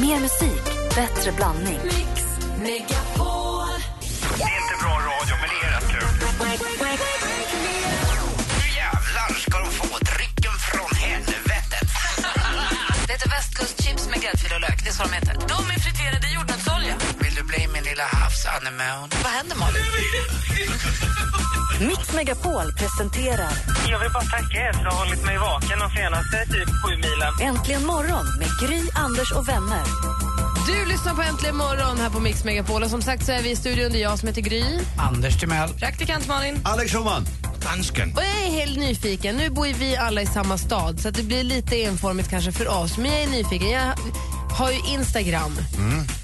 Mer musik, bättre blandning. Mix Megapol. Så de heter. De är friterade i jordnötsolja. Vill du bli min lilla havsanemon? Vad händer, Malin? Mix Megapol presenterar Jag vill bara tacka er för att ha hållit mig vaken de senaste typ sju milen. Äntligen morgon med Gry, Anders och vänner. Du lyssnar på Äntligen morgon här på Mix Megapol. Och som sagt så är vi i studion. Det är jag som heter Gry. Anders Timell. Praktikant Malin. Alex Schulman. Dansken. Och jag är helt nyfiken. Nu bor ju vi alla i samma stad så att det blir lite enformigt kanske för oss. Men jag är nyfiken. Jag har ju Instagram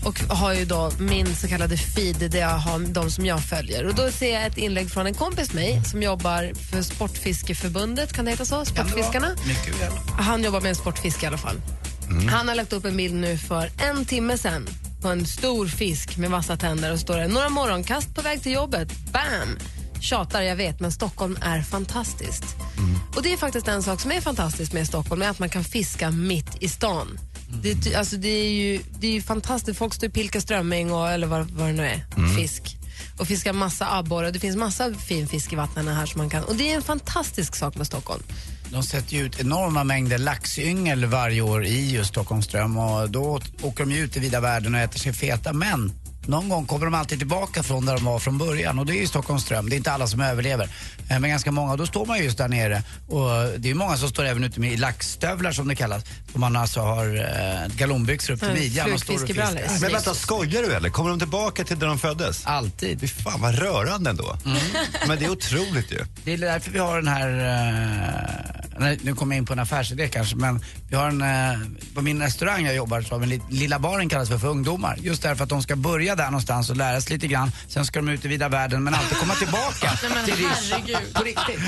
och har ju då min så kallade feed där jag har de som jag följer. Och då ser jag ett inlägg från en kompis med mig som jobbar för Sportfiskeförbundet, kan det heta så? Sportfiskarna? Han jobbar med en sportfiske i alla fall. Han har lagt upp en bild nu för en timme sen på en stor fisk med vassa tänder och står det några morgonkast på väg till jobbet. Bam! Tjatar, jag vet, men Stockholm är fantastiskt. Och det är faktiskt en sak som är fantastiskt med Stockholm, är att man kan fiska mitt i stan. Det, alltså, det, är ju, det är ju fantastiskt. Folk står och pilkar strömming och, eller vad, vad det nu är, fisk. Och fiskar massa abborre. Det finns massa fin fisk i vattnen här som man kan. Och det är en fantastisk sak med Stockholm. De sätter ju ut enorma mängder laxyngel varje år i just Stockholmström och då åker de ju ut i vida världen och äter sig feta. Men någon gång kommer de alltid tillbaka från där de var från början och det är ju Stockholmström. Det är inte alla som överlever. Eh, Men ganska många, då står man just där nere och det är många som står även ute med laxstövlar som det kallas. Om man alltså har eh, galonbyxor upp till Ja, midjan och står och flugfiskebrallor. fiskar. Men vänta, skojar du eller? Kommer de tillbaka till där de föddes? Alltid. Fy fan vad rörande ändå. Men det är otroligt ju. Det är därför vi har den här, eh, nej, nu kommer jag in på en affärsidé kanske, men vi har en, eh, på min restaurang jag jobbar så har vi en li- lilla baren kallas för, för ungdomar. Just därför att de ska börja där någonstans och lära sig lite grann, sen ska de ut i vida världen men alltid komma tillbaka till Rish. På riktigt,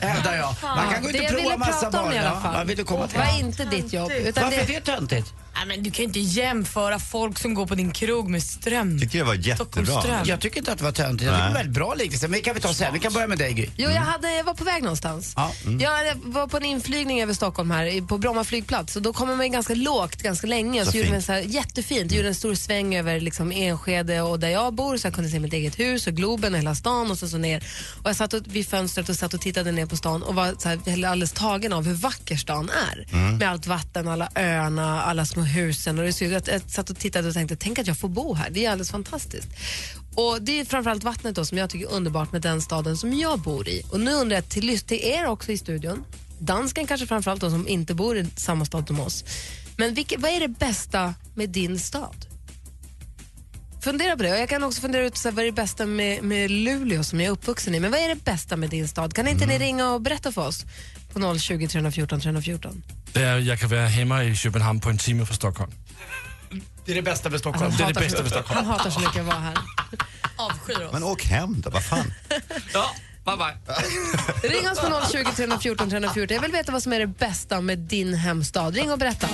hävdar jag. Man kan gå ut det och jag prova ville massa prata om barer. i alla Ja, fall vad vill du komma till? var inte ditt jobb. Utan Varför är det, det töntigt? Nej, men du kan ju inte jämföra folk som går på din krog med ström. Tycker jag var jättebra. Stockholmsström. Jag tycker inte att det var töntigt, jag tycker det var en väldigt bra liknelse. Men det kan vi ta sen, vi kan börja med dig Gry. Jo, jag, hade, jag var på väg någonstans. Ja. Jag var på en inflygning över Stockholm här i- på Bromma flygplats och då kommer man ganska lågt ganska länge. Så Så, gjorde fint. man så här, jättefint. Gjorde en stor sväng över liksom Enskede och där jag bor så jag kunde se mitt eget hus och Globen och hela stan och så, så ner. Och jag satt och, vid fönstret och satt och tittade ner på stan och var så här, alldeles tagen av hur vacker stan är. Med allt vatten, alla öarna, alla små husen. Och det såg, jag, jag satt och tittade och tänkte, tänk att jag får bo här. Det är alldeles fantastiskt. Och Det är framförallt vattnet då som jag tycker är underbart med den staden som jag bor i. Och nu undrar jag till, till er också i studion, dansken kanske framförallt då som inte bor i samma stad som oss. Men vilket, vad är det bästa med din stad? Fundera på det. Och jag kan också fundera ut så här, vad är det bästa med, med Luleå som jag är uppvuxen i. Men vad är det bästa med din stad? Kan inte ni ringa och berätta för oss? På 020 314 314. Det är, jag kan vara hemma i Köpenhamn på en timme från Stockholm. Det är det bästa med Alltså, Stockholm. det är det bästa så- med Stockholm. Han hatar så mycket att vara här. Avskyr oss. Men åk hem då, vad fan. Ja, bye bye. Ring oss på 020 314 314. Jag vill veta vad som är det bästa med din hemstad. Ring och berätta.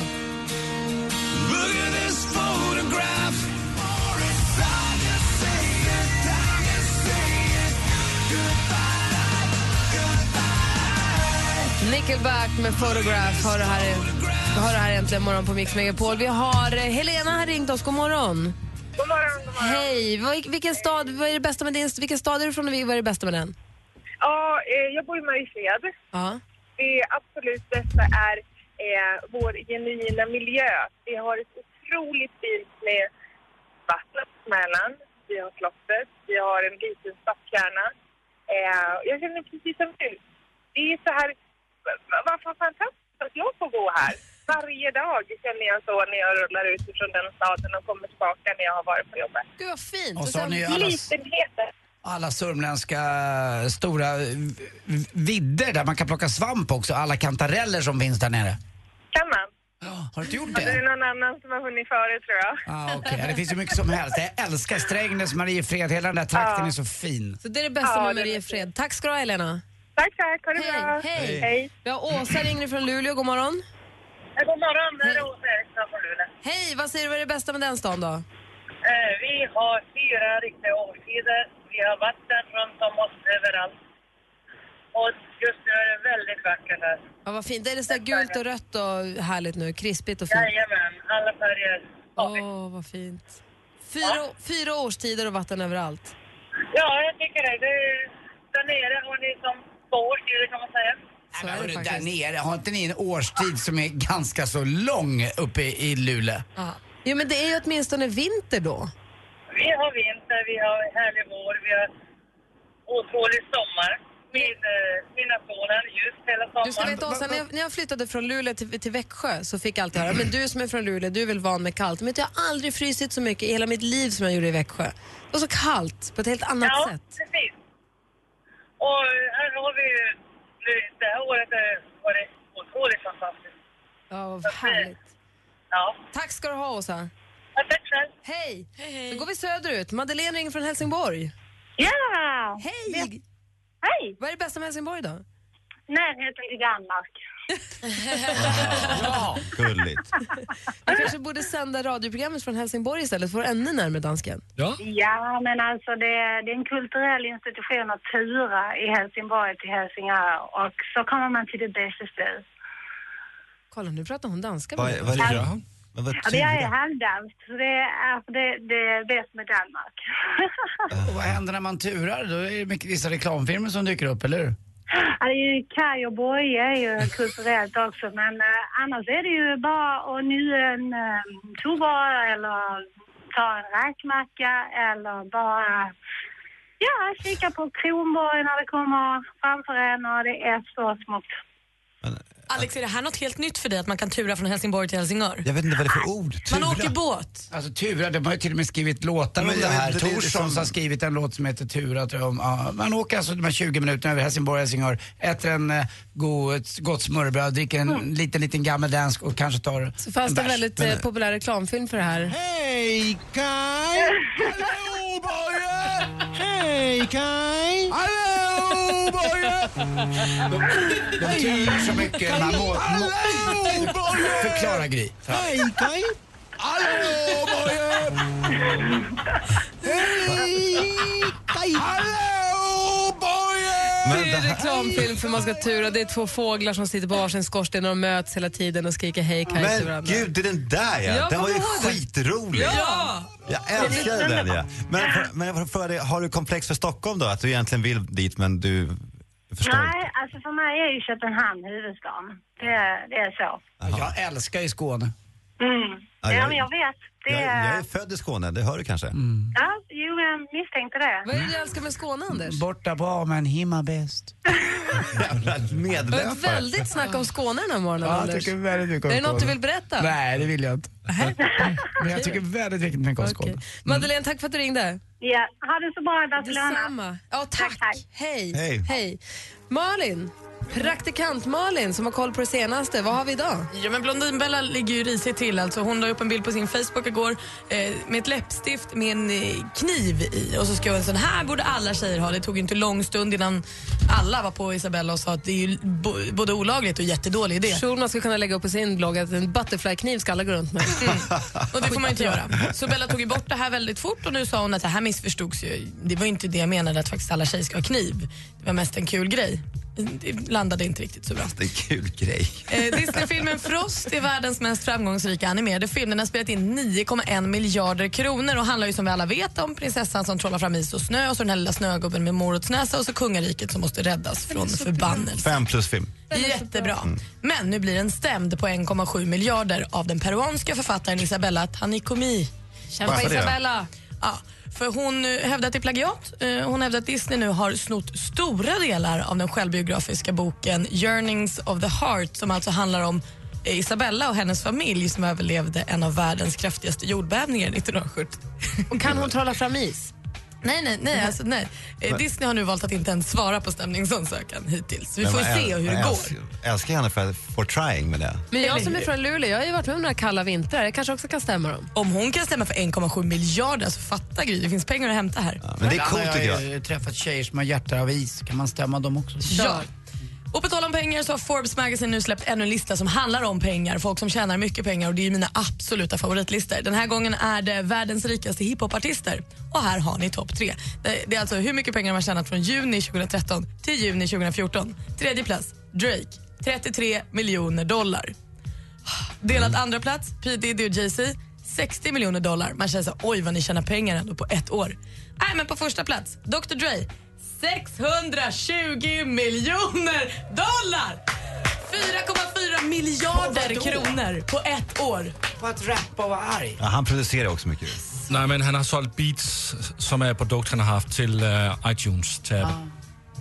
Nickelback med Photograph har du här, har du här äntligen morgon på Mix Megapol. Vi har eh, Helena har ringt oss. God morgon. God morgon, god morgon. Hej. Vad, vilken stad, vad är det bästa med din, vilken stad är du från och vad är det bästa med den? Ja, eh, jag bor i Mariefred. Ja. Det absolut bästa är eh, vår genuina miljö. Vi har ett otroligt fint med vattnet på Mälaren. Vi har slottet. Vi har en liten stadskärna. Eh, jag känner precis som du. Det är så här... Vad fan fantastiskt att jag får gå här. Varje dag känner jag så när jag rullar ut från den staden och kommer tillbaka när jag har varit på jobbet. Gud vad fint. Och så har ni alla, alla sörmländska stora v- vidder där man kan plocka svamp också. Alla kantareller som finns där nere. Kan man? Har du inte gjort Det är det? någon annan som har hunnit före tror jag. Ah. Ja, Det finns ju mycket som helst. Jag älskar Strängnäs, Mariefred, hela den där trakten Ja. är så fin. Så det är det bästa Ja, med är Mariefred. Tack ska du ha Helena. Tack, tack. Ha det Hej, bra. hej. hej. Vi har Åsa ringer från Luleå. God morgon. Ja, God morgon, det är Åsa Eriksson från Luleå. Hej, vad säger du är det bästa med den stan då? Eh, Vi har fyra riktiga årstider. Vi har vatten runt om oss överallt. Och just nu är det väldigt vackert här. Ja, vad fint. Det är det så där gult och rött och härligt nu. Krispigt och fint. Jajamän, alla färger. Åh, vad fint. Fyra, fyra årstider och vatten överallt. Ja, jag tycker det. det är, där nere har ni som två årstider kan man säga. Så Nej, är men det hörru, där nere, har inte ni en årstid som är ganska så lång uppe i, Luleå? Ja. Jo, men det är ju åtminstone vinter då. Vi har vinter, vi har härlig vår, vi har otrolig sommar. Min, eh, mina sonen just hela sommaren. Du ska veta, Åsa, när jag, när jag flyttade från Luleå till, till Växjö så fick jag alltid höra, men du som är från Luleå, du är väl van med kallt. Men jag har aldrig frysit så mycket i hela mitt liv som jag gjorde i Växjö. Det var så kallt på ett helt annat ja, sätt. precis. Och här har vi ju, det här året har varit otroligt fantastiskt. Ja, vad härligt. Ja, Tack ska du ha, Åsa. Ja, tack själv. Hej! Så går vi söderut. Madeleine ringer från Helsingborg. Ja! Hej! Hej! Vad är det bästa med Helsingborg då? Närheten till Danmark. Ja. Gulligt. Vi kanske borde sända radioprogrammet från Helsingborg istället för ännu närmare dansken. Ja. Ja, men alltså det, det är en kulturell institution att tura i Helsingborg till Helsingör och så kommer man till det bästa stället. Kolla, nu pratar hon danska Vad med vad är det? Ja. Men vad Ja, jag är halvdansk, så det är, det, det är bäst med Danmark. Och vad händer när man turar? Då är det mycket vissa reklamfilmer som dyker upp, eller hur? Ja, det är ju Kaj och Boje är ju kulturellt också, men eh, annars är det ju bara att njuta en eh, tuborg eller ta en räkmacka eller bara ja, kika på Kronborg när det kommer framför en och det är så smått. Alex, är det här något helt nytt för dig att man kan tura från Helsingborg till Helsingör? Jag vet inte vad det är för ord. Man Tura. åker båt. Alltså Tura, de har ju till och med skrivit låtar men om det här. vet, det är Torssons som- har skrivit en låt som heter Tura. tror jag, om, ja, man åker alltså de här 20 minuterna över Helsingborg Helsingör, äter en eh, god, gott smörrebröd, dricker en liten, liten gammeldansk och kanske tar Så fanns det en väldigt eh, populär reklamfilm för det här. Hej Kaj! Hallå Boje! Hej Kaj! Hallå Boje! De, de betyder så mycket. Man må, må, förklara Gry. Hej Kaj! Hallå Boje! Hej Kaj! Hallå Boje! Det är en reklamfilm för man ska tura. Det är två fåglar som sitter på varsin skorsten och de möts hela tiden och skriker hej Kaj till Men varandra. gud, det är den där ja. Ja, den var ju ihåg skitrolig. Ja! Jag älskar den ja. Men, för, men jag får fråga dig, har du komplex för Stockholm då? Att du egentligen vill dit men du förstår Nej, alltså för mig är ju Köpenhamn huvudstaden. Det, är- det är så. Jag älskar ju Skåne. Mm. Ja, Ja, jag- men jag vet. Det Jag, är... jag är född i Skåne, det hör du kanske? Ja, jo, jag misstänkte det. Vad är det du älskar med Skåne, Anders? Borta på men himma bäst. Jävla Det var medlöpare. ett väldigt snack om Skåne den här morgonen, Ja, jag Anders. tycker väldigt mycket om Är det något du Skåne. vill berätta? Nej, det vill jag inte. Men jag tycker väldigt mycket mycket om Skåne. Okej. Madeleine, tack för att du ringde. Ja, ha det så bra i Barcelona. Detsamma. Ja, tack. Tack, Hej. Hej. Hej. Malin, praktikant Malin som har koll på det senaste. Vad har vi idag? Ja, men Blondinbella ligger ju risigt till. Alltså, hon la upp en bild på sin Facebook igår eh, med ett läppstift med en eh, kniv i. Och så skrev hon sån här borde alla tjejer ha. Det tog ju inte lång stund innan alla var på Isabella och sa att det är ju bo, både olagligt och jättedålig idé. Schulman ska kunna lägga upp på sin blogg att en butterfly-kniv ska alla gå runt med. Och det får man ju inte göra. Så Bella tog ju bort det här väldigt fort och nu sa hon att det här missförstods ju. Det var ju inte det jag menade att faktiskt alla tjejer ska ha kniv. Det var mest en kul grej. Det landade inte riktigt så bra. Det är en kul grej. Eh, Disneyfilmen Frost är världens mest framgångsrika animerade film. Den har spelat in 9,1 miljarder kronor och handlar ju som vi alla vet om prinsessan som trollar fram is och snö och så den här lilla snögubben med morotsnäsa och så kungariket som måste räddas från förbannelse. Fem plus film. Jättebra. Men nu blir den stämd på 1,7 miljarder av den peruanska författaren Isabella Tanikomi. Kämpa Varför det? Isabella! Ja, för hon hävdar att det är plagiat. Eh, hon hävdar att Disney nu har snott stora delar av den självbiografiska boken Yearnings of the Heart som alltså handlar om eh, Isabella och hennes familj som överlevde en av världens kraftigaste jordbävningar 1970. Och kan hon trolla fram is? Nej, nej, nej. Alltså, nej. Eh, Disney har nu valt att inte ens svara på stämningsansökan hittills. Vi Men får vad se hur det jag går. älskar- älskar henne för, for trying med det. Men jag som är från Luleå, jag har ju varit med om några kalla vintrar. Jag kanske också kan stämma dem. Om hon kan stämma för 1,7 miljarder, alltså fatta Gry, det finns pengar att hämta här. Ja, men det är coolt tycker jag. jag. har ju träffat tjejer som har hjärta av is. Kan man stämma dem också? Ja. Och på tal om pengar så har Forbes Magazine nu släppt ännu en lista som handlar om pengar, folk som tjänar mycket pengar och det är ju mina absoluta favoritlistor. Den här gången är det världens rikaste hiphopartister och här har ni topp tre. Det, är alltså hur mycket pengar de har tjänat från juni 2013 till juni 2014. Tredje plats, Drake, 33 miljoner dollar. Delat andra plats, P Diddy och Jay-Z, 60 miljoner dollar. Man känner så oj vad ni tjänar pengar ändå på ett år. Nej, men på första plats, Dr Dre. 620 miljoner dollar! 4,4 miljarder kronor på ett år. På att rappa och vara arg. Ja, han producerar också mycket. Nej, men han har sålt beats som är produkt han har haft till eh, iTunes. Apple.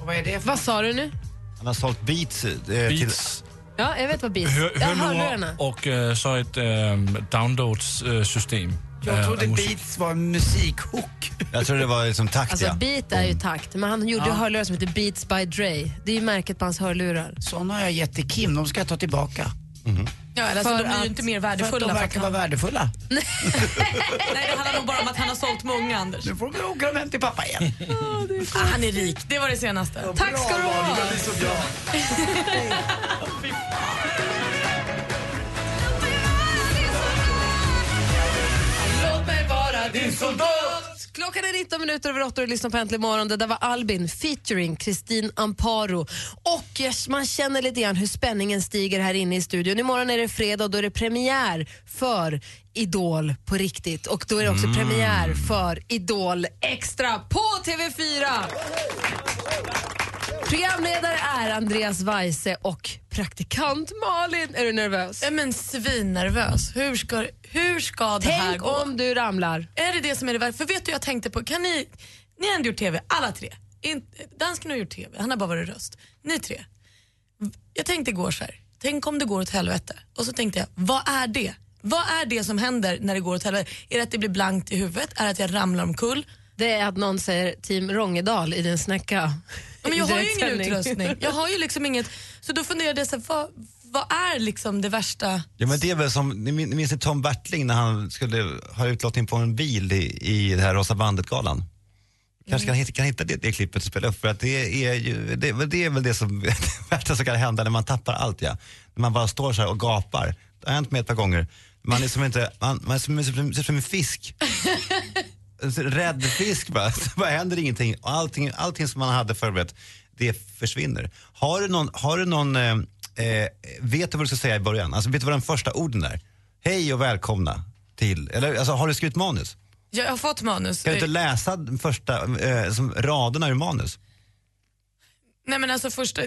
Och vad är det för Vad sa du nu? Han har sålt beats, eh, till... Beats, Ja, jag vet vad beats hör, Ja, hörlurar och eh, så ett um, downloadssystem. Jag trodde Beats var en musikhook. Jag tror det var liksom takt, Alltså ja. beat är ju takt, men han gjorde ju hörlurar som heter Beats by Dre. Det är ju märket på hans hörlurar. Såna har jag gett till Kim, de ska jag ta tillbaka. Ja, alltså, För de blir att- ju inte mer För att värdefulla. de verkar vara han... värdefulla. Nej, det handlar nog bara om att han har sålt många, Anders. Nu får de åka hem till pappa igen. Ah, han är rik, det var det senaste. Tack ska du ha! Låt din soldat! Klockan är 19 minuter över 8 och du lyssnar på Äntligen morgon. Det där var Albin featuring Kristin Amparo. Och yes, man känner lite grann hur spänningen stiger här inne i studion. Imorgon är det fredag och då är det premiär för Idol på riktigt. Och då är det också premiär för Idol Extra på TV4. Programledare är Andreas Weise och praktikant Malin. Är du nervös? Ja, men svinnervös. Hur ska, hur ska det här Tänk gå? om du ramlar. Är det det som är det värsta? För vet du jag tänkte på, kan ni, ni har ändå gjort TV, alla tre. In, dansken har gjort TV, han har bara varit röst. Ni tre. Jag tänkte igår så här, tänk om det går åt helvete. Och så tänkte jag, vad är det? Vad är det som händer när det går åt helvete? Är det att det blir blankt i huvudet? Är det att jag ramlar omkull? Det är att någon säger Team Rångedal i din snäcka. Men jag har ju ingen utrustning. Jag har ju liksom inget. Så då funderade jag, så här, vad, vad är liksom det värsta? Ja, men det är väl som, ni min- ni minns ni Tom Bertling när han skulle ha utlottning på en bil i, i det här Rosa bandet-galan? Kanske kan, hitta, kan hitta det, det klippet och spela upp för att det är ju, det, det är väl det som det värsta som kan hända när man tappar allt ja. När man bara står så här och gapar. Det har hänt mig ett par gånger. Man är som inte, man, man är som, som, som en fisk. Rädd fisk bara. Så bara händer ingenting allting, allting som man hade förberett det försvinner. Har du någon, har du någon eh, eh, vet du vad du ska säga i början? Alltså vet du vad den första orden är? Hej och välkomna till, eller alltså har du skrivit manus? Jag har fått manus. Kan du inte läsa den första eh, som, raderna ur manus? Nej men alltså först,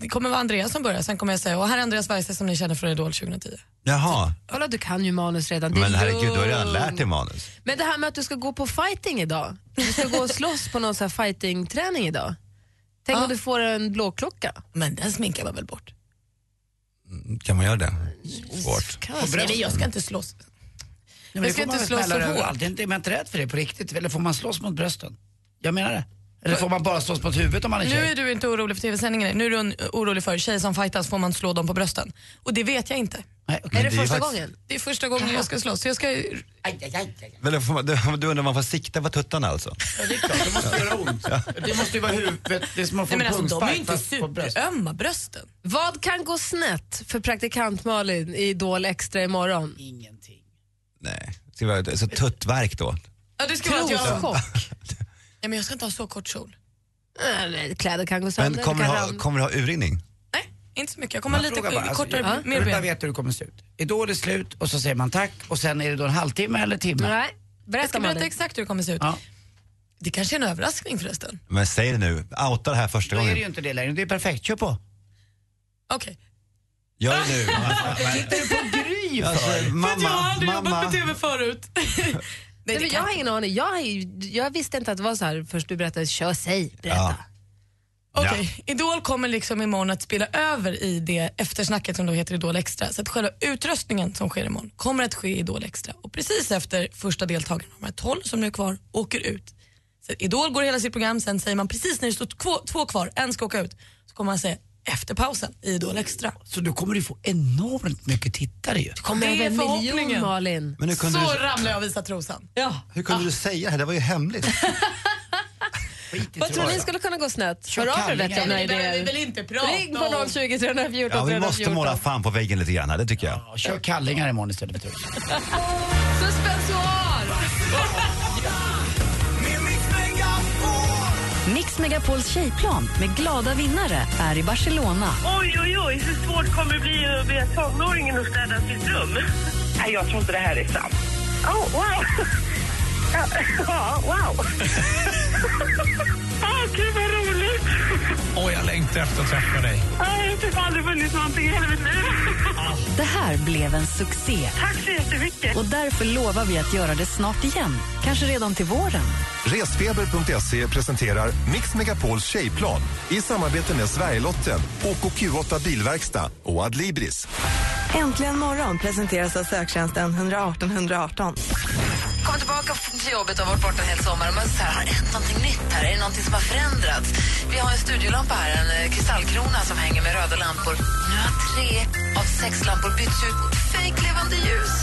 det kommer vara Andreas som börjar, sen kommer jag säga, och här är Andreas Weise som ni känner från Idol 2010. Jaha, Kolla, du kan ju manus redan. Det är men herregud du har redan lärt dig manus. Men det här med att du ska gå på fighting idag. Du ska gå och slåss på någon så här fighting-träning idag. Tänk Ja. om du får en blåklocka. Men den sminkar man väl bort? Kan man göra det? Svårt. Nej men jag ska inte slåss. Nej, men Jag det ska får man inte väl slå smälla så hårt. Är inte- är man inte rädd för det på riktigt? Eller får man slåss mot brösten? Jag menar det. Eller får man bara slåss mot huvudet om man är Nu tjej? är du inte orolig för tv-sändningen, nu är du en- orolig för tjejer som fightas, får man slå dem på brösten? Och det vet jag inte. Nej, okej. Är det det är första faktiskt- gången? Det är första gången jag ska slåss. Så jag ska, Aj, aj, aj, aj. Men man, du, du undrar om man får sikta på tuttarna alltså? Ja, det är klart, det måste göra ont. Det måste ju vara huvudet, det är som att få nej men en alltså, de är ju inte på superömma brösten. Vad kan gå snett för praktikant Malin i Idol Extra imorgon? Ingenting. Nej, det ska vara så tuttvärk då. Ja, det ska vara att jag? nej, men jag ska inte ha så kort kjol. Äh, Kläder kan gå sönder. Men det kommer du ha, ramla. kommer du ha urringning? Nej, inte så mycket. Jag kommer ha Jag lite bara, alltså, kortare, jag- Ja. Jag mer ben. veta hur det kommer se ut. Idol är slut och så säger man tack och sen är det då en halvtimme eller timme? Nej, Jag berätta ska berätta Malin. exakt hur det kommer se ut. Ja. Det kanske är en överraskning förresten. Men säg det nu, outa det här första Då är det ju gången. inte det längre, det är perfekt. Kör på. Okej. Gör det nu. Tittar du på Gry Alltså, för? För att jag har mamma, aldrig jobbat mamma. med TV förut. Nej, men jag har ingen aning. Jag, jag visste inte att det var så här först du berättade. Kör, säg, berätta. Ja. Okej, Idol kommer liksom imorgon att spela över i det eftersnacket som då heter Idol Extra. Så att själva utröstningen som sker imorgon kommer att ske i Idol Extra. Och precis efter första deltagaren, de här 12 som nu är kvar, åker ut. Så Idol går hela sitt program, sen säger man precis när det står två, två kvar, en ska åka ut, så kommer man säga efter pausen i Idol Extra. Så då kommer du få enormt mycket tittare ju. Kommer Det är över en miljon förhoppningen. Malin. Men hur kunde, Så du, ramlar jag och visar trosan. Ja. hur kunde du säga det här? Det var ju hemligt. Vad tror ni skulle kunna gå snett? Hör av er vet jag några Det inte prata Ring på om. 020 314 Ja, vi måste 314. måla fan på väggen lite grann här, det tycker jag. Ja, Kör kallingar imorgon istället för tröjan. Suspensoar! Mix Megapols tjejplan med glada vinnare är i Barcelona. Oj, oj, oj, hur svårt kommer det bli att be tonåringen att städa sitt rum? Nej, jag tror inte det här är sant. Oh, wow! Ja, wow! Åh, ah, gud vad! Åh, jag längtar efter att träffa dig. Jag har typ aldrig funnits någonting i hela mitt liv. Det här blev en succé Tack så jättemycket. och därför lovar vi att göra det snart igen. Kanske redan till våren. Resfeber.se presenterar Mix Megapols tjejplan i samarbete med Sverigelotten, OKQ8 Bilverkstad och Adlibris. Äntligen morgon presenteras av söktjänsten 118 118 kommer tillbaka till jobbet och har varit borta en hel sommar. Och man så här, har det hänt någonting nytt här? Är det någonting som har förändrats? Vi har en studiolampa här, en eh, kristallkrona som hänger med röda lampor. Nu har tre av sex lampor bytts ut mot fejklevande ljus.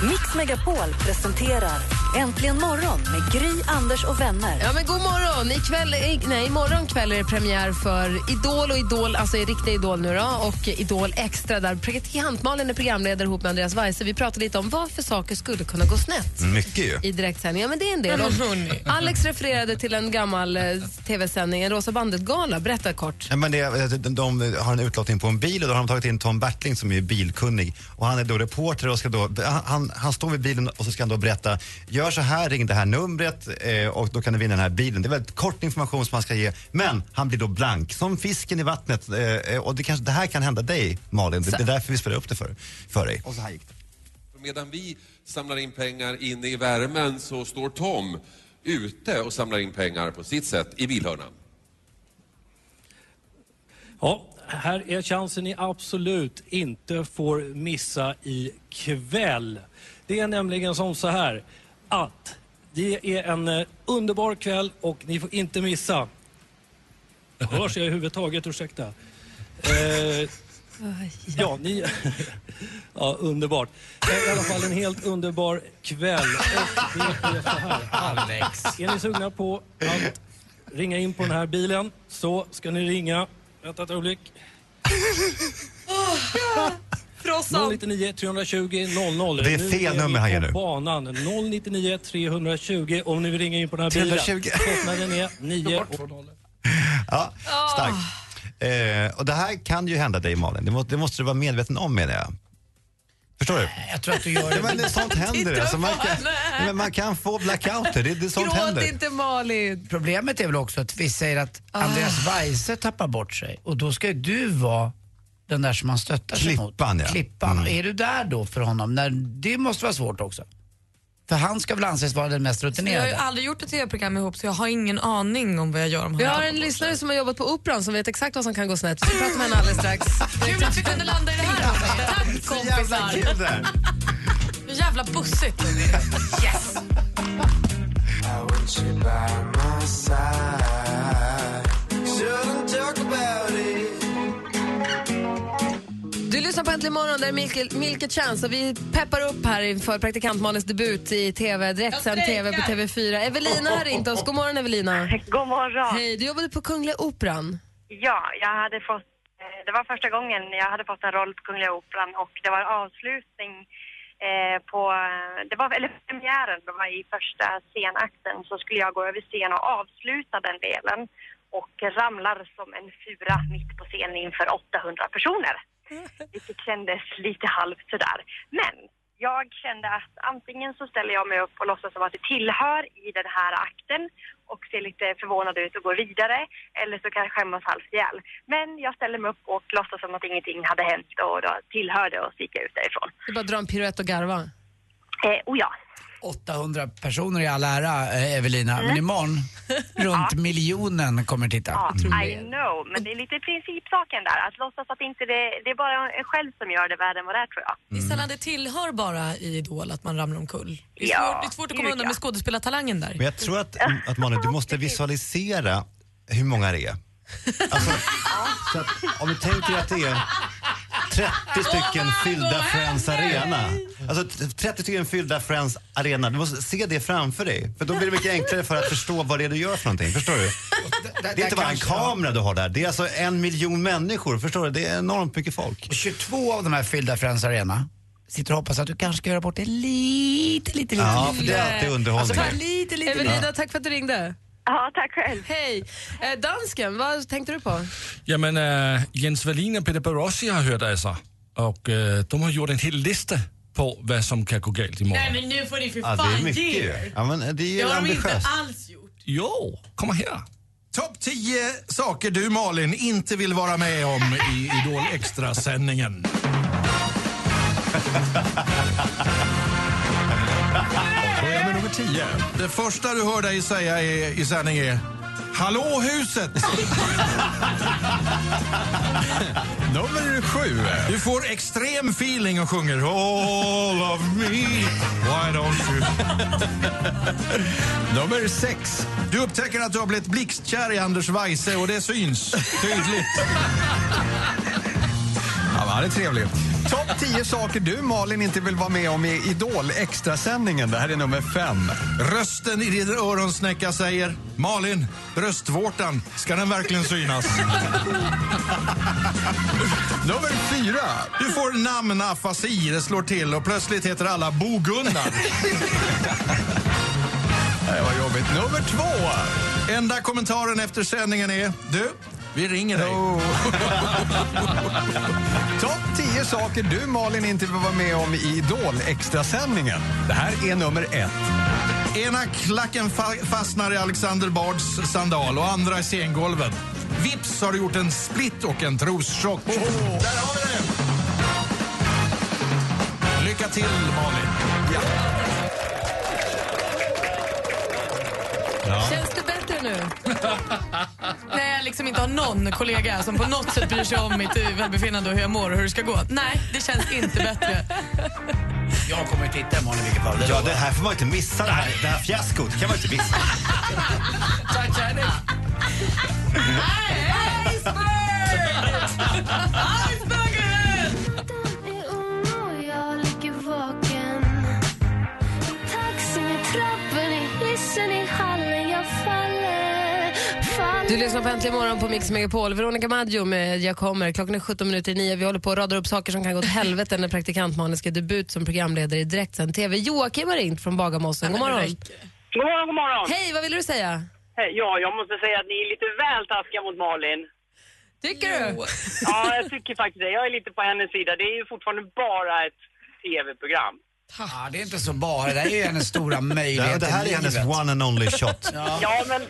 Mix Megapol presenterar Äntligen morgon med Gry, Anders och vänner. Ja, men god morgon! Ikväll, i, nej, imorgon kväll är det premiär för Idol och Idol, alltså riktiga Idol nu då, och Idol Extra där praktikant-Malin är programledare ihop med Andreas Weise. Vi pratade lite om vad för saker skulle kunna gå snett Mycket ju. i direktsändning. Ja, men det är en del. Och Alex refererade till en gammal eh, tv-sändning, en Rosa bandet-gala. Berätta kort. Ja, men det, de, de har en utlottning på en bil och då har de tagit in Tom Bertling som är bilkunnig. Och han är då reporter och ska då, han, han står vid bilen och så ska han då berätta, gör så här, ring det här numret eh, och då kan du vinna den här bilen. Det är väldigt kort information som han ska ge, men han blir då blank, som fisken i vattnet. Eh, och det, kanske, det här kan hända dig Malin, det, det är därför vi spelar upp det för, för dig. Och så här gick det. Medan vi samlar in pengar inne i värmen så står Tom ute och samlar in pengar på sitt sätt i bilhörnan. Ja, här är chansen ni absolut inte får missa ikväll. Det är nämligen som så här att det är en eh, underbar kväll och ni får inte missa. Hörs jag överhuvudtaget? Ursäkta. Eh, ja, ni... ja, underbart. I alla fall en helt underbar kväll. Och det är så här. Alex. Är ni sugna på att ringa in på den här bilen så ska ni ringa. Vänta ett ögonblick. 099 320 00. Det är fel Nu nummer han ger nu. banan. 099 320 om ni vill ringa in på den här bilen. 320. Kostnaden är 9 och Ja, starkt. Eh, och det här kan ju hända dig Malin, det måste, det måste du vara medveten om menar jag. Förstår du? Jag tror att du gör Ja, men det. det, sånt händer. Alltså, man, kan, men man kan få blackouter, det, det, sånt Gråt händer. inte Malin! Problemet är väl också att vi säger att Andreas Weise tappar bort sig och då ska ju du vara den där som han stöttar sig mot. Klippan, ja. Klippan. Mm. Är du där då för honom? När, det måste vara svårt också. För han ska väl anses vara den mest Jag har ju rutinerade. aldrig gjort ett tv-program ihop så jag har ingen aning om vad jag gör om Vi han har en lyssnare som har jobbat på Operan som vet exakt vad som kan gå snett. Vi ska prata med henne alldeles strax. Kul att vi kunde landa i det här. Tack Jävla kompisar. kul det här. Jävla bussigt. Yes. Du lyssnar på Äntligen morgon, där är Milke, Chance och vi peppar upp här inför praktikant Malins debut i TV, direktsänd TV på TV4. Evelina har ringt oss. God morgon Evelina. God morgon. Hej, du jobbade på Kungliga Operan. Ja, jag hade fått, eh, det var första gången jag hade fått en roll på Kungliga Operan och det var avslutning eh, på, det var, eller premiären, det var i första scenakten så skulle jag gå över scen och avsluta den delen och ramlar som en fura mitt på scenen inför 800 personer. Vilket kändes lite halvt sådär. Men jag kände att antingen så ställer jag mig upp och låtsas som att det tillhör i den här akten och ser lite förvånad ut och går vidare eller så kan jag skämmas halvt ihjäl. Men jag ställer mig upp och låtsas som att ingenting hade hänt och då tillhörde och så gick jag ut därifrån. Du bara dra en piruett och garva. Eh, och ja, 800 personer i all ära, eh, Evelina. Men imorgon, runt miljonen kommer titta. ja I know. Men det är lite principsaken där. Att låtsas att inte det, det är bara en själv som gör det värre än vad det är tror jag. Det är sällan det tillhör bara i Idol att man ramlar omkull. Det är, Ja, svårt, det är svårt att komma undan ja. med skådespelartalangen där. Men jag tror att, att Malin, du måste visualisera hur många det är. Alltså, så att, om du tänker att det är 30 stycken fyllda Friends Arena. Alltså t- 30 stycken fyllda Friends Arena. Du måste se det framför dig. För då blir det mycket enklare för att förstå vad det är du gör för någonting. Förstår du? Det är inte bara en kamera du har där. Det är alltså en miljon människor. Förstår du? Det är enormt mycket folk. Och 22 av de här fyllda Friends Arena sitter och hoppas att du kanske ska göra bort det lite, lite, lite. Ja, lite. för det är alltid underhållning. Alltså, lite, lite, Evelina, lite. tack för att du ringde. Ja, tack själv. Hej. Eh, dansken, vad tänkte du på? Jamen, äh, Jens Wallin och Peter Barossi har hørt af sig, og øh, de har gjort en hel liste på vad som kan gå galt imorgon. Nej men nu får ni för Ja, fan det är mycket ge er. Ja, men det är ju Det har de inte ambitiöst. alls gjort. Jo, kom här. Topp 10 saker du Malin inte vill vara med om i Idol extrasändningen. 10. Det första du hör dig säga är, i sändning är Hallå huset! Nummer sju. Du får extrem feeling och sjunger All of me, why don't you? Nummer sex. Du upptäcker att du har blivit blixtkär i Anders Weise och det syns tydligt. Ja, han är trevlig. Topp 10 saker du Malin inte vill vara med om i Idol extrasändningen. Det här är nummer fem. Rösten i din öronsnäcka säger Malin, bröstvårtan, ska den verkligen synas? Nummer fyra. Du får namnafasi, det slår till och plötsligt heter alla Bo-Gunnar. Det var jobbigt. Nummer två. Enda kommentaren efter sändningen är Du, vi ringer dig. Topp 10 saker du Malin inte vill vara med om i Idol extrasändningen. Det här är nummer ett. Ena klacken fa- fastnar i Alexander Bards sandal och andra i scengolvet. Vips har du gjort en split och en troschock. Där har vi det! Lycka till, Malin. Känns det bättre nu? När jag liksom inte har någon kollega som på något sätt bryr sig om mitt välbefinnande och hur jag mår och hur det ska gå. Nej, det känns inte bättre. Jag kommer titta imorgon i vilket fall. Ja, det här får man inte missa. Det här, det här fiaskot kan man inte missa. Du lyssnar på Äntligen morgon på Mix Megapol. Veronica Maggio med Jag kommer. Klockan är 17 minuter i nio. Vi håller på att rada upp saker som kan gå åt helvete när praktikant Malin ska debut som programledare i direktsänd TV. Joakim har ringt från Bagarmossen. God morgon. God morgon, god morgon. Hej, vad vill du säga? Hej, Ja, jag måste säga att ni är lite väl taskiga mot Malin. Tycker du? Ja, jag tycker faktiskt det. Jag är lite på hennes sida. Det är ju fortfarande bara ett TV-program. Ja, det är inte så bara. Det här är ju hennes stora möjlighet Ja, det här är hennes one and only shot. Ja, men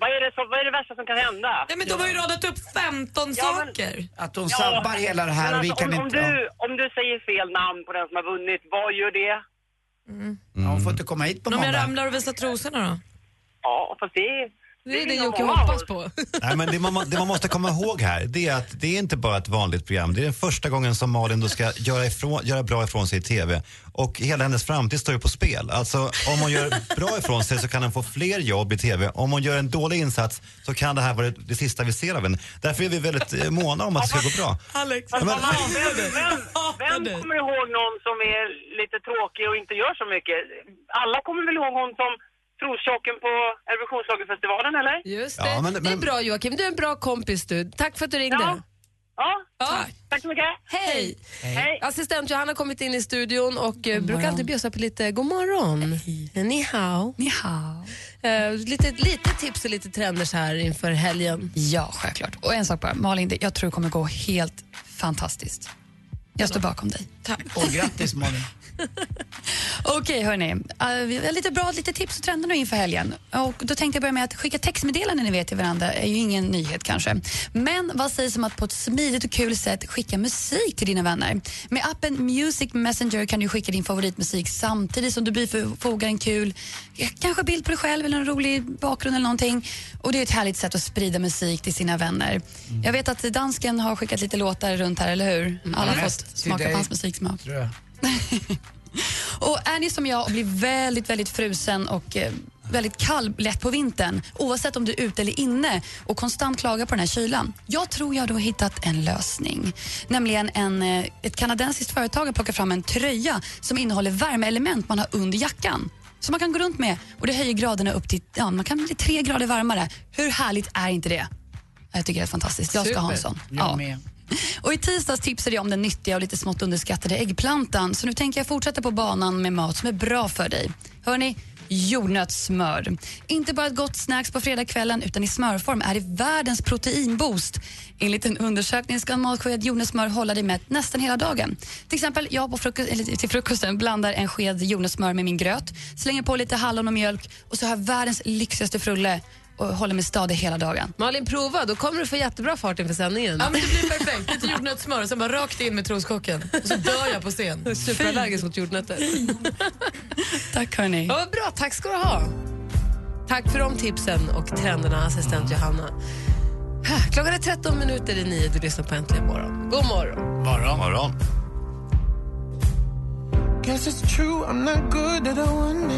vad är, det som, vad är det värsta som kan hända? Nej, men de har ju radat upp 15 saker. Att hon sabbar hela det här men och vi alltså, kan om, inte... Om du, om du säger fel namn på den som har vunnit, vad gör det? Ja, hon får inte komma hit på Men om jag måndag. ramlar och visar trosorna då? Ja, fast det... Det är det Jocke hoppas på. Nej, men det, man, det man måste komma ihåg här det är att det är inte bara ett vanligt program. Det är den första gången som Malin då ska göra, ifrån, göra bra ifrån sig i TV. Och hela hennes framtid står ju på spel. Alltså om hon gör bra ifrån sig så kan hon få fler jobb i TV. Om hon gör en dålig insats så kan det här vara det, det sista vi ser av henne. Därför är vi väldigt eh, måna om att det ska gå bra. Alex, men- Vem, vem, vem kommer ihåg någon som är lite tråkig och inte gör så mycket? Alla kommer väl ihåg hon som trostjocken på Eurovisionsschlagerfestivalen, eller? Just Ja, det. men- Det är men- bra Joakim. Du är en bra kompis du. Tack för att du ringde. Ja. Ja, Ja. tack så mycket. Hej. Hej. Assistent Johanna har kommit in i studion och eh, brukar alltid bjussa på lite god morgon. Ni hao. Ni hao. Eh, lite, lite tips och lite trender så här inför helgen. Ja, självklart. Och en sak bara, Malin, det- jag tror det kommer gå helt fantastiskt. Jag står bakom dig. Tack. Och grattis Malin. Okej, hörni. Uh, lite bra lite tips och trender nu inför helgen. Och då tänkte jag börja med att skicka textmeddelanden ni vet till varandra är ju ingen nyhet kanske. Men vad sägs om att på ett smidigt och kul sätt skicka musik till dina vänner? Med appen Music Messenger kan du skicka din favoritmusik samtidigt som du bifogar en kul, kanske bild på dig själv eller en rolig bakgrund eller någonting. Och det är ett härligt sätt att sprida musik till sina vänner. Jag vet att dansken har skickat lite låtar runt här, eller hur? Alla har fått smaka på hans musiksmak. tror jag. Och är ni som jag och blir väldigt, väldigt frusen och eh, väldigt kall lätt på vintern, oavsett om du är ute eller inne och konstant klagar på den här kylan. Jag tror jag då har hittat en lösning. Nämligen en, eh, ett kanadensiskt företag har plockat fram en tröja som innehåller värmeelement man har under jackan. Som man kan gå runt med och det höjer graderna upp till, ja, man kan bli tre grader varmare. Hur härligt är inte det? Jag tycker det är fantastiskt. Jag ska ha en sån. Med. Och I tisdags tipsade jag om den nyttiga och lite smått underskattade äggplantan. Så nu tänker jag fortsätta på banan med mat som är bra för dig. Hörni, Jordnötssmör. Inte bara ett gott snacks på fredagskvällen utan i smörform är det världens proteinboost. Enligt en undersökning ska en matsked jordnötssmör hålla dig mätt nästan hela dagen. Till exempel, jag på frukost, eller till frukosten blandar en sked jordnötssmör med min gröt, slänger på lite hallon och mjölk och så har jag världens lyxigaste frulle och håller mig stadig hela dagen. Malin, prova. Då kommer du få jättebra fart inför sändningen. Ja, men det blir perfekt. Lite jordnötssmör och sen bara rakt in med troschocken. Och så dör jag på scen. Superallergisk mot jordnötter. Tack hörni. Ja, bra, tack ska du ha. Tack för de tipsen och trenderna, assistent Johanna. Klockan är 13 minuter i nio. Du lyssnar på Äntligen morgon. God morgon. Morgon. Morgon. Guess it's true, I'm not good at a one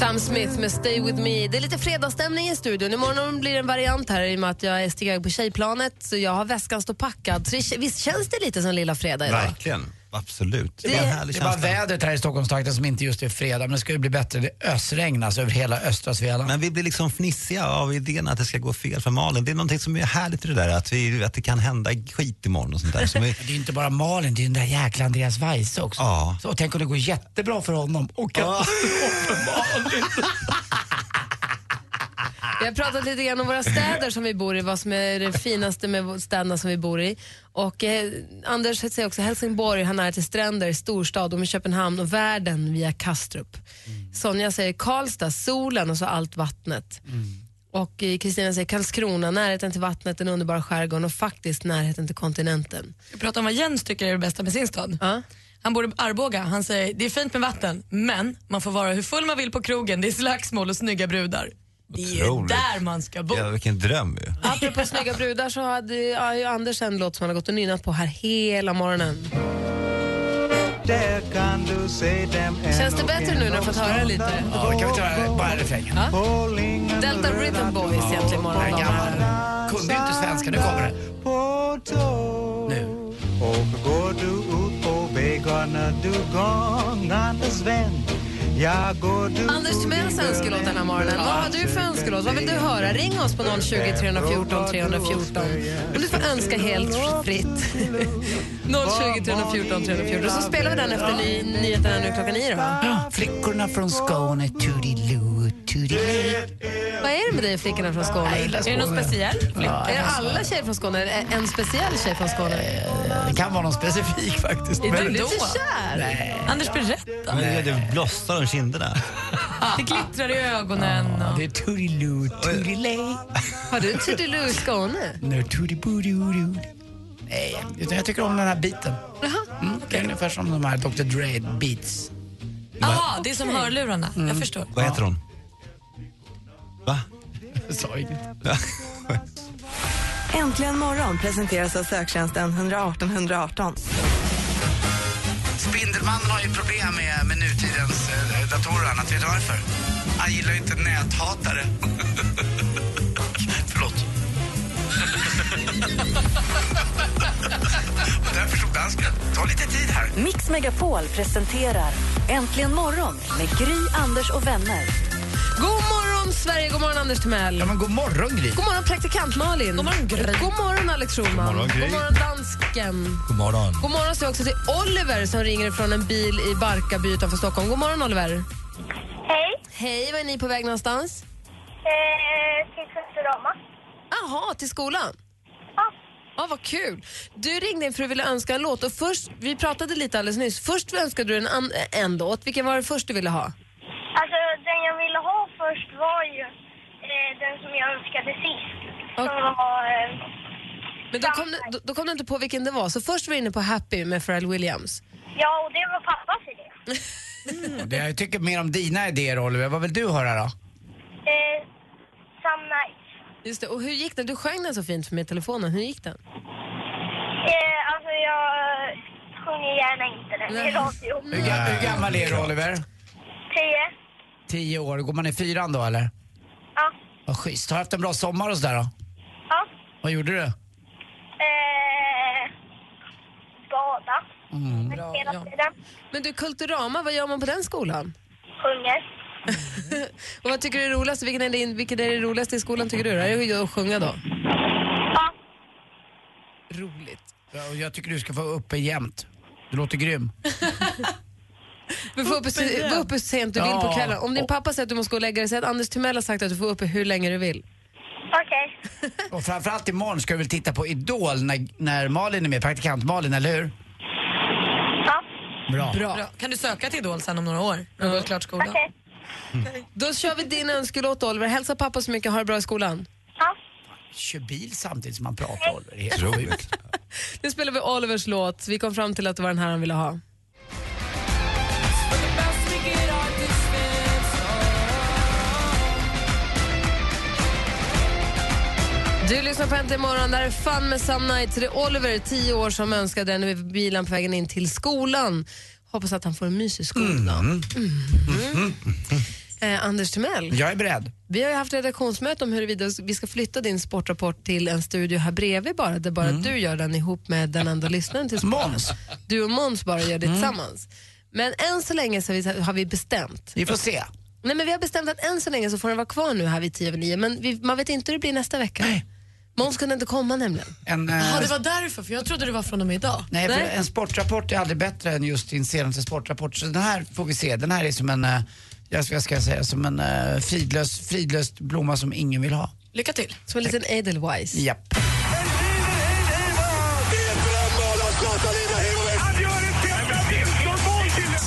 Sam Smith med Stay With Me. Det är lite fredagsstämning i studion. Imorgon blir det en variant här i och med att jag är iväg på tjejplanet. Så jag har väskan ståpackad. Så det, visst känns det lite som lilla fredag idag? Verkligen. Absolut. Det är, bara, det är bara vädret här i Stockholmstrakten som inte just är fredag, men det ska ju bli bättre. Det ösregnas över hela östra Svealand. Men vi blir liksom fnissiga av idén att det ska gå fel för Malin. Det är någonting som är härligt i det där, att, vi, att det kan hända skit imorgon och sånt där. Som vi... Det är inte bara Malin, det är den där jäkla Andreas Weise också. Ja. Så, tänk om det går jättebra för honom och katastrof för Malin. Vi har pratat lite grann om våra städer som vi bor i, vad som är det finaste med städerna som vi bor i. Och eh, Anders säger också Helsingborg, han är till stränder, storstad, och med Köpenhamn och världen via Kastrup. Sonja säger Karlstad, solen och så allt vattnet. Och eh, Kristina säger Karlskrona, närheten till vattnet, den underbara skärgården och faktiskt närheten till kontinenten. Vi pratar om vad Jens tycker är det bästa med sin stad. Han bor i Arboga. Han säger det är fint med vatten, men man får vara hur full man vill på krogen. Det är slagsmål och snygga brudar. Det är ju Otroligt. där man ska bo. Ja, vilken dröm ju. Apropå snygga brudar så hade ja, ju Anders en låt som han har gått och nynnat på här hela morgonen. Känns det bättre nu när du har fått höra det lite? Ja, kan vi ta bara refrängen? Ja. Delta Rhythm Boys egentligen morgon. Jag är gammal. Kunde ju inte svenska, nu kommer det. Nu. Och går du ut på vägarna du gångandes vän Anders Timells önskelåt den här morgonen. Vad har du för önskelåt? Vad vill du höra? Ring oss på 020 314 314. Och du får önska helt fritt. 020 314 314. Så spelar vi den efter ny, nyheterna nu klockan nio då. Flickorna från Skåne, Toodiloo, Toodiloo. Vad är det med dig flickorna från Skåne? Är det någon speciell? Ja, är det alla tjejer från Skåne? Är det en speciell tjej från Skåne? Det kan vara någon specifik faktiskt. Är du lite kär? Nej. Anders, berätta. Men det blossar om kinderna. Det glittrar i ögonen. Ja, det är Toodiloo, Toodilay. Har du Toodiloo i Skåne? Nej, utan jag tycker om den här biten. Mm, det är ungefär som de här Dr Dre beats. Jaha, det är som hörlurarna. Jag förstår. Vad heter hon? Va? Jag sa inget. Äntligen morgon presenteras av söktjänsten 118 118. Spindelmannen har ju problem med, med nutidens eh, datorer och annat. Vet du varför? Han gillar ju inte näthatare. Förlåt. och därför så dansken. Ta lite tid här. Mix Megapol presenterar Äntligen morgon med Gry, Anders och vänner. God morgon Sverige, god morgon Anders Timell. Ja, men god morgon Gry. God morgon praktikant Malin. God morgon Gry. God morgon Alex Schulman. God morgon, Gry. God morgon dansken. God morgon. God morgon säger också till Oliver som ringer från en bil i Barkarby utanför Stockholm. God morgon Oliver. Hej. Hej, var är ni på väg någonstans? Eh, till Futurama. Jaha, till skolan? Ja. Ja, vad kul. Du ringde in för att du ville önska en låt och först, vi pratade lite alldeles nyss. Först önskade du en, an, en låt. Vilken var det först du ville ha? Alltså, den jag ville ha först var ju eh, den som jag önskade sist. Som var... Eh, Men då kom, du, då, kom du inte på vilken det var. Så först var du inne på Happy med Pharrell Williams. ja, och det var pappas idé. Det, jag tycker mer om dina idéer Oliver. Vad vill du höra då? Eh, some nights. Just det. Och hur gick det? Du sjöng den så fint för mig i telefonen. Hur gick den? Eh, alltså, jag sjunger gärna inte den. Hur, ga- hur gammal är du Oliver? Tio. Tio år. Går man i fyran då eller? Ja. Vad schysst. Har du haft en bra sommar och sådär då? Ja. Vad gjorde du? Eh, bada. Mm. Hela tiden. Men du, Kulturama, vad gör man på den skolan? Sjunger. Och vad tycker du är roligast? Vilken är det, vilken är det roligaste i skolan tycker du? Är det att sjunga då? Ja. Roligt. Ja, och jag tycker du ska få uppe jämt. Du låter grym. Men få uppe, var uppe så sent du vill på Ja. kvällen. Om din pappa säger att du måste gå och lägga dig, säg att Anders Timell har sagt att du får uppe hur länge du vill. Okej. Och framförallt imorgon ska du väl titta på Idol när, när Malin är med, praktikant Malin, eller hur? Ja. Bra. Bra. Kan du söka till Idol sen om några år? När du har klart skolan? Okej. Då kör vi din önskelåt Oliver. Hälsa pappa så mycket, ha det bra i skolan. Ja. Kör bil samtidigt som man pratar Oliver. Det är helt. Nu spelar vi Olivers låt. Vi kom fram till att det var den här han ville ha. Du lyssnar på Äntligen morgon. Det här är Fun med Some Nights. Det är Oliver, 10 år, som önskade den vid bilen på vägen in till skolan. Hoppas att han får en mysig skoldag. Mm. Eh, Anders Timell, Jag är beredd. vi har ju haft redaktionsmöte om huruvida vi ska flytta din sportrapport till en studio här bredvid bara, där bara du gör den ihop med den enda lyssnaren till sporten. Mm. Måns. Du och Måns bara gör det tillsammans. Men än så länge så har vi, har vi bestämt. Vi får se. Nej, men vi har bestämt att än så länge så får den vara kvar nu här vid 10 över 9, men vi, man vet inte hur det blir nästa vecka. Måns kunde inte komma nämligen. En, eh, Ja, det var därför, för jag trodde det var från och med idag. Nej, för Nej. en sportrapport är aldrig bättre än just din senaste sportrapport. Så den här får vi se. Den här är som en, eh, jag ska, jag ska säga, som en uh, fridlös, fridlös blomma som ingen vill ha. Lycka till. Som en liten Edelweiss. Japp.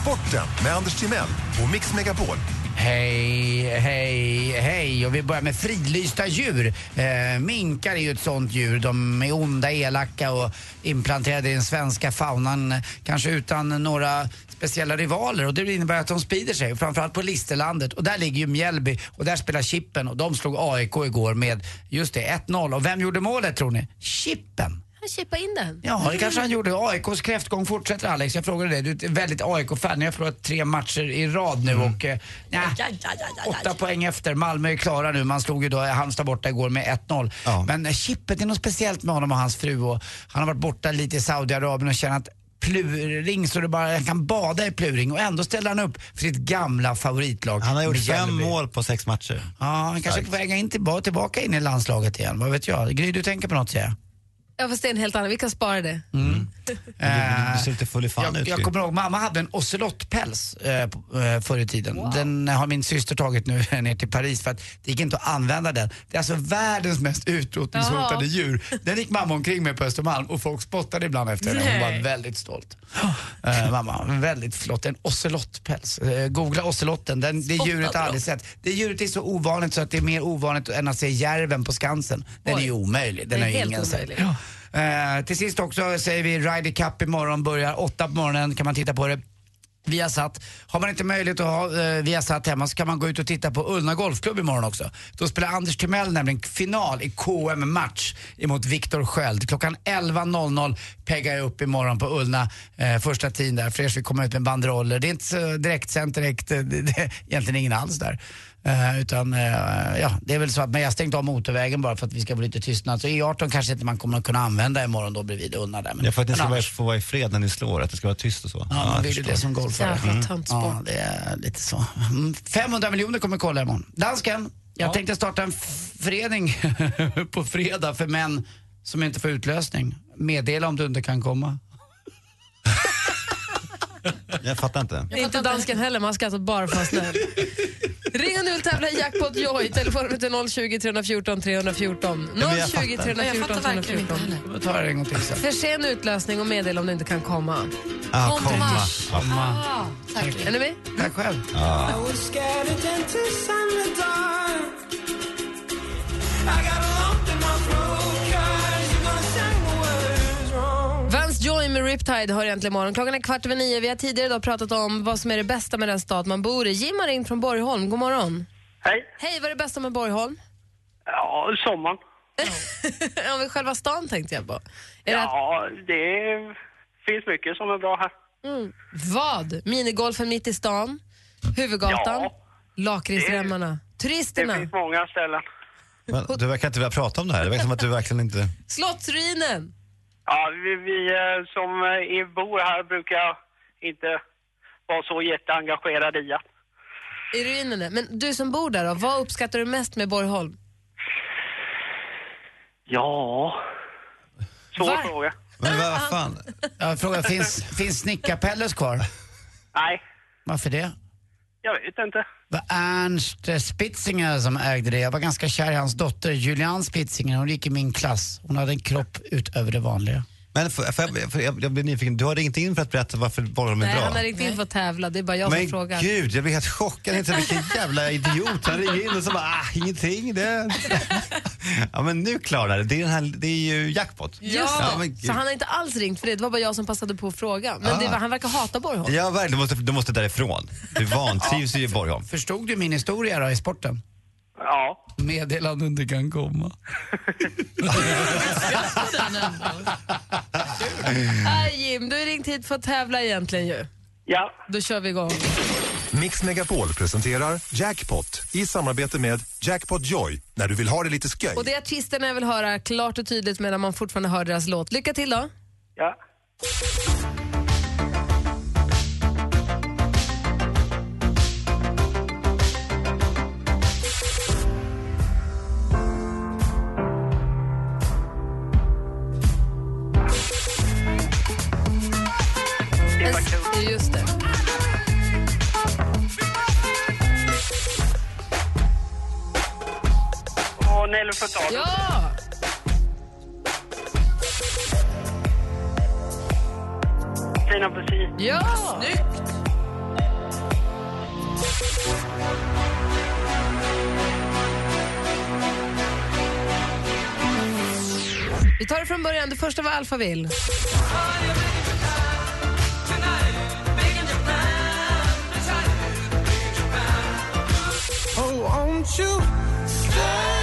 Sporten med Anders Timell och Mix Megapol. Hej, hej, hej. Och vi börjar med fridlysta djur. Eh, minkar är ju ett sånt djur. De är onda, elaka och implanterade i den svenska faunan. Kanske utan några speciella rivaler och det innebär att de sprider sig, framförallt på Listerlandet. Och där ligger ju Mjällby och där spelar Chippen och de slog AIK igår med, just det, 1-0. Och vem gjorde målet tror ni? Chippen! Han chippade in den. Ja, det kanske han gjorde. AIKs kräftgång fortsätter Alex. Jag frågade dig, du är väldigt AIK-fan. Ni har förlorat tre matcher i rad nu och eh, nja, Ja, ja, ja, ja, ja. åtta poäng efter. Malmö är klara nu. Man slog ju då Halmstad borta igår med 1-0. Ja. Men eh, chippet, är något speciellt med honom och hans fru. Och han har varit borta lite i Saudiarabien och känner att pluring så det bara, han kan bada i pluring och ändå ställer han upp för sitt gamla favoritlag. Han har gjort fem mål på sex matcher. Ja, han kanske är på väg in tillbaka, tillbaka in i landslaget igen. Vad vet jag? Gry, du tänker på något säger jag? Ja, fast det är en helt annan. Vi kan spara det. Mm. Du, du ser lite full i fan jag, ut. jag kommer ihåg, mamma hade en ocelottpäls eh, eh, förr i tiden. Den har min syster tagit nu ner till Paris för att det gick inte att använda den. Det är alltså världens mest utrotningshotade Jaha. djur. Den gick mamma omkring med på Östermalm och folk spottade ibland efter henne. Hon var väldigt stolt. Eh, mamma, väldigt flott. En ocelottpäls. Eh, googla ocelotten, den, det djuret har jag aldrig sett. Det djuret är så ovanligt så att det är mer ovanligt än att se järven på Skansen. Den Oj. är ju omöjlig. Den Den är har ju helt ingen omöjlig. Eh, till sist också säger vi Ryder Cup imorgon börjar 8 på morgonen kan man titta på det. Viasat. Har man inte möjlighet att ha eh, Viasat hemma så kan man gå ut och titta på Ullna Golfklubb imorgon också. Då spelar Anders Timell nämligen final i KM-match emot Viktor Sköld. Klockan 11.00 peggar jag upp imorgon på Ullna, eh, första tiden där. Fräsch vill komma ut med banderoller. Det är inte så direktsänt direkt, eh, det, det egentligen ingen alls där. Eh, utan, eh, ja, det är väl så att men jag har stängt av motorvägen bara för att vi ska få lite tystnad. Så E18 kanske inte man kommer att kunna använda imorgon då bredvid Ullna där. Men, Ja, för att ni ska vara, annars- få vara i fred när ni slår, att det ska vara tyst och så. Ja, man vill ju det som golfare. Töntsport. Ja, det är lite så. Mm, 500 miljoner kommer kolla imorgon. Dansken, jag tänkte starta en förening på fredag för män som inte får utlösning. Meddela om du inte kan komma. Jag fattar inte. Det är inte dansken heller, man skrattar bara för att vara snäll. Ring och nu och tävla i Jackpot Joy. Telefonnumret är 020 314 314. men jag 020 fattar. 314 314. Då tar jag det en gång till sen. För sen utlösning och meddela om du inte kan komma. Ah, komma. Ja. Komma. Är ni med? Tack själv. Ja. Riptide har egentligen morgon. Klockan är kvart över nio. Vi har tidigare idag pratat om vad som är det bästa med den stad man bor i. Jim har ringt från Borgholm. God morgon. Hej. Hej, vad är det bästa med Borgholm? Ja, sommaren. ja, men själva stan tänkte jag på. Är det att, Ja, det finns mycket som är bra här. mm, vad? Minigolfen mitt i stan? Huvudgatan? Ja. Lakritsremmarna? Det Turisterna? finns många ställen. Men, du verkar inte vilja prata om det här. Det verkar som att du verkligen inte... Slottsruinen? Ja, vi, vi eh, som eh, bor här brukar inte vara så jätteengagerade i att I ruinerna. Men du som bor där då, vad uppskattar du mest med Borgholm? Ja, Svår fråga. Men vad fan? Jag frågar, finns, finns Snickarpelles kvar? Nej, Varför det? Jag vet inte. Det var Ernst Spitzinger som ägde det. Jag var ganska kär i hans dotter Julian Spitzinger. Hon gick i min klass. Hon hade en kropp utöver det vanliga. Men för, för, jag- för jag, jag blir nyfiken, du har ringt in för att berätta varför Borgholm är Nej, bra? han har ringt in för att tävla. Det är bara jag som Men frågar. gud, jag blir helt chockad. Vilken jävla idiot. Han ringer in och så bara, ah, ingenting. Det... ja, men nu klarar det. Det är, den här, det är ju jackpot. Just ja, det. men gud. så han har inte alls ringt för det. Det var bara jag som passade på att fråga. Men det Ah. var, han verkar hata Borgholm. Ja, verkligen. Du måste, du måste därifrån. Du vantrivs ju i Borgholm. Förstod du min historia då i sporten? Ja. Meddelanden det kan komma. Nej Jim, du har ringt hit för att tävla egentligen ju. Ja. Då kör vi igång. Mix Megapol presenterar Jackpot i samarbete med Jackpot Joy när du vill ha det lite sköj. Och det är artisterna jag vill höra klart och tydligt medan man fortfarande hör deras låt. Lycka till då. Ja. Just det. Nelly Furtado. Ja! Tina Busin. Ja! Snyggt! Vi tar det från början. Det första var Alphaville. Sam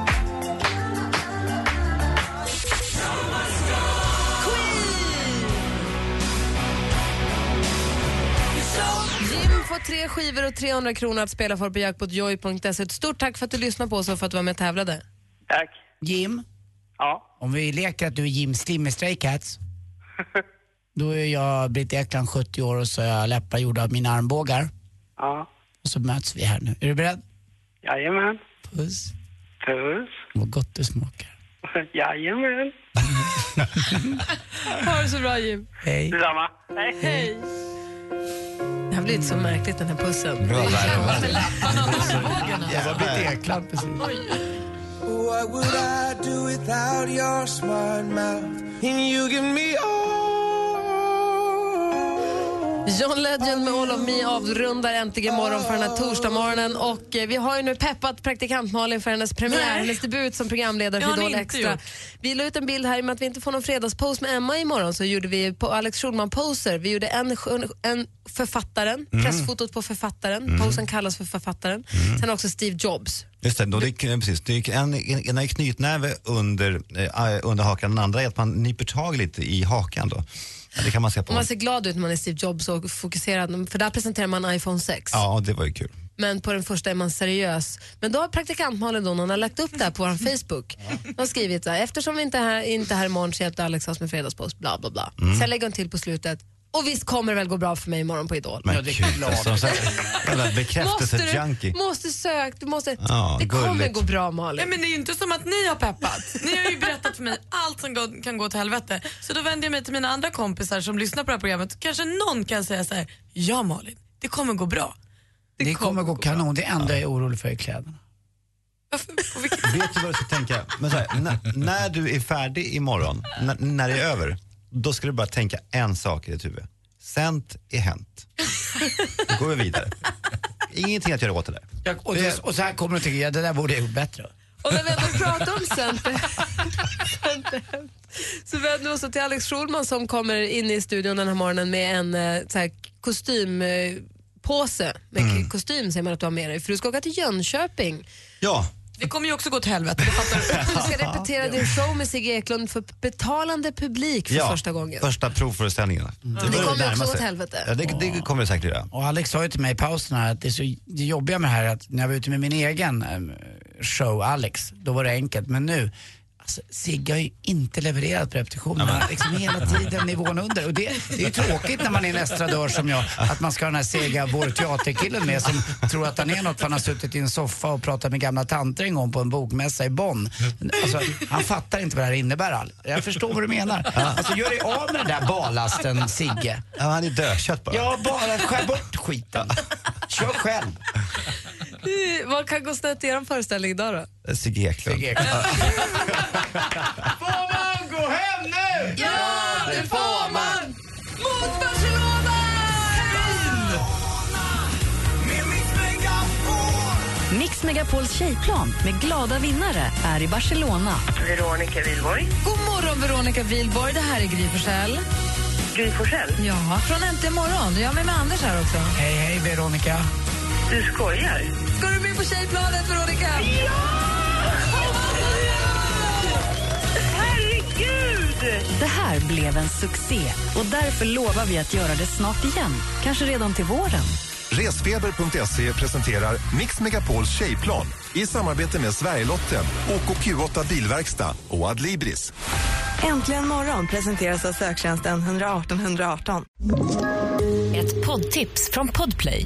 får tre skivor och 300 kronor att spela för på jackpotjoy.se. Ett stort tack för att du lyssnade på oss och för att du var med och tävlade. Tack. Jim, Ja. om vi leker att du är Jim Slim med Stray Cats. Då är jag Britt Ekland 70 år och så har jag läppar gjorda av mina armbågar. Ja. Och så möts vi här nu. Är du beredd? Jajamän. Puss. Puss. Vad gott det smakar. Jajamän. Ha det så bra Jim. Hej. Detsamma. Hej. Hej. Det här blir inte så märkligt den här pussen. Bra, armbågarna. Jag var Britt Ekland precis. What would I do without your smart mouth? And you give me John Legend med All of Me avrundar äntligen morgon för den här torsdagsmorgonen. Och eh, vi har ju nu peppat praktikant Malin för hennes premiär, Nej. hennes debut som programledare för Idol Extra. gjort. Vi la ut en bild här i och med att vi inte får någon fredagspost med Emma imorgon så gjorde vi på Alex Schulman poser. Vi gjorde en, en författaren, Mm. pressfotot på författaren, posen kallas för författaren. Sen också Steve Jobs. Just det, då det, är- precis, det är en, en, är knytnäve under, eh, under hakan, den andra är att man nyper tag lite i hakan. Då. Ja, det kan man se på. Man ser glad ut när man är Steve Jobs och fokuserad, för där presenterar man iPhone 6. Ja, det var ju kul. men på den första är man seriös. Men då har praktikant Malin då, hon har lagt upp det här på vår Facebook. Hon har skrivit så här, eftersom vi inte är här, inte är här imorgon så hjälpte Alex oss med fredagspost, bla bla bla. Mm. Sen lägger hon till på slutet, och visst kommer det väl gå bra för mig imorgon på Idol. Men gud, alltså, Måste bekräftelse-junkie. du, måste söka, du måste, Ja, det kommer gulligt. gå bra Malin. Nej, men det är ju inte som att ni har peppat. Ni har ju berättat för mig allt som går, kan gå till helvete. Så då vänder jag mig till mina andra kompisar som lyssnar på det här programmet. Kanske någon kan säga så här, ja Malin, det kommer gå bra. Det, kommer gå kanon. Det enda jag är orolig för är kläderna. Vet du vad du ska tänka? Men så här, när, när du är färdig imorgon, när, när det är över, då ska du bara tänka en sak i ditt huvud. Sent är hänt. Då går vi vidare. Ingenting att göra åt det där. Jag, och, det, och så här kommer du att tänka, ja, det där borde jag gjort bättre. Och när vi ändå pratar om center, så vänder vi oss till Alex Schulman som kommer in i studion den här morgonen med en eh, så här, kostympåse med Mm. kostym säger man att du har med dig för du ska åka till Jönköping Ja, Det kommer ju också gå till helvete, du. Ska repetera din show med Sigge Eklund för betalande publik för ja, första gången. första provföreställningen. Det kommer ju också gå åt helvete. Ja, det, det kommer det säkert göra. Och Alex sa ju till mig i pausen här att det, är så, det jobbiga med det här är att när jag var ute med min egen eh, show, Alex, då var det enkelt. Men nu, Sigge har ju inte levererat på repetitionerna. Liksom hela tiden nivån under. Och det, det är ju tråkigt när man är en estradör som jag, att man ska ha den här sega vår teaterkillen med som tror att han är något för han har suttit i en soffa och pratat med gamla tanter en gång på en bokmässa i Bonn. Alltså, han fattar inte vad det här innebär. Al. Jag förstår vad du menar. Alltså, gör dig av med den där ballasten, Sigge. Ja, han är dödkött bara. Ja, bara skär bort skiten. Kör själv. Eh, Vad kan gå snett i er föreställning idag då? Sigge Eklund. Sigge Eklund. Får man gå hem nu? Ja, det får man! Mot Barcelona! Mix Megapols tjejplan med glada vinnare är i Barcelona. Veronica Wihlborg. God morgon, Veronica Wilborg. Det här är Gry Forssell. Gry Forssell. Ja, från Äntligen morgon. Jag är med, med Anders här också. Hej, hej Veronica. Du skojar? Ska du med på tjejplanet, Veronica? Herregud! Det här blev en succé och därför lovar vi att göra det snart igen. Kanske redan till våren. Resfeber.se presenterar Mix Megapols tjejplan i samarbete med Sverigelotten, OKQ8 Bilverkstad och Adlibris. Äntligen morgon presenteras av söktjänsten 118 118. Ett poddtips från Podplay.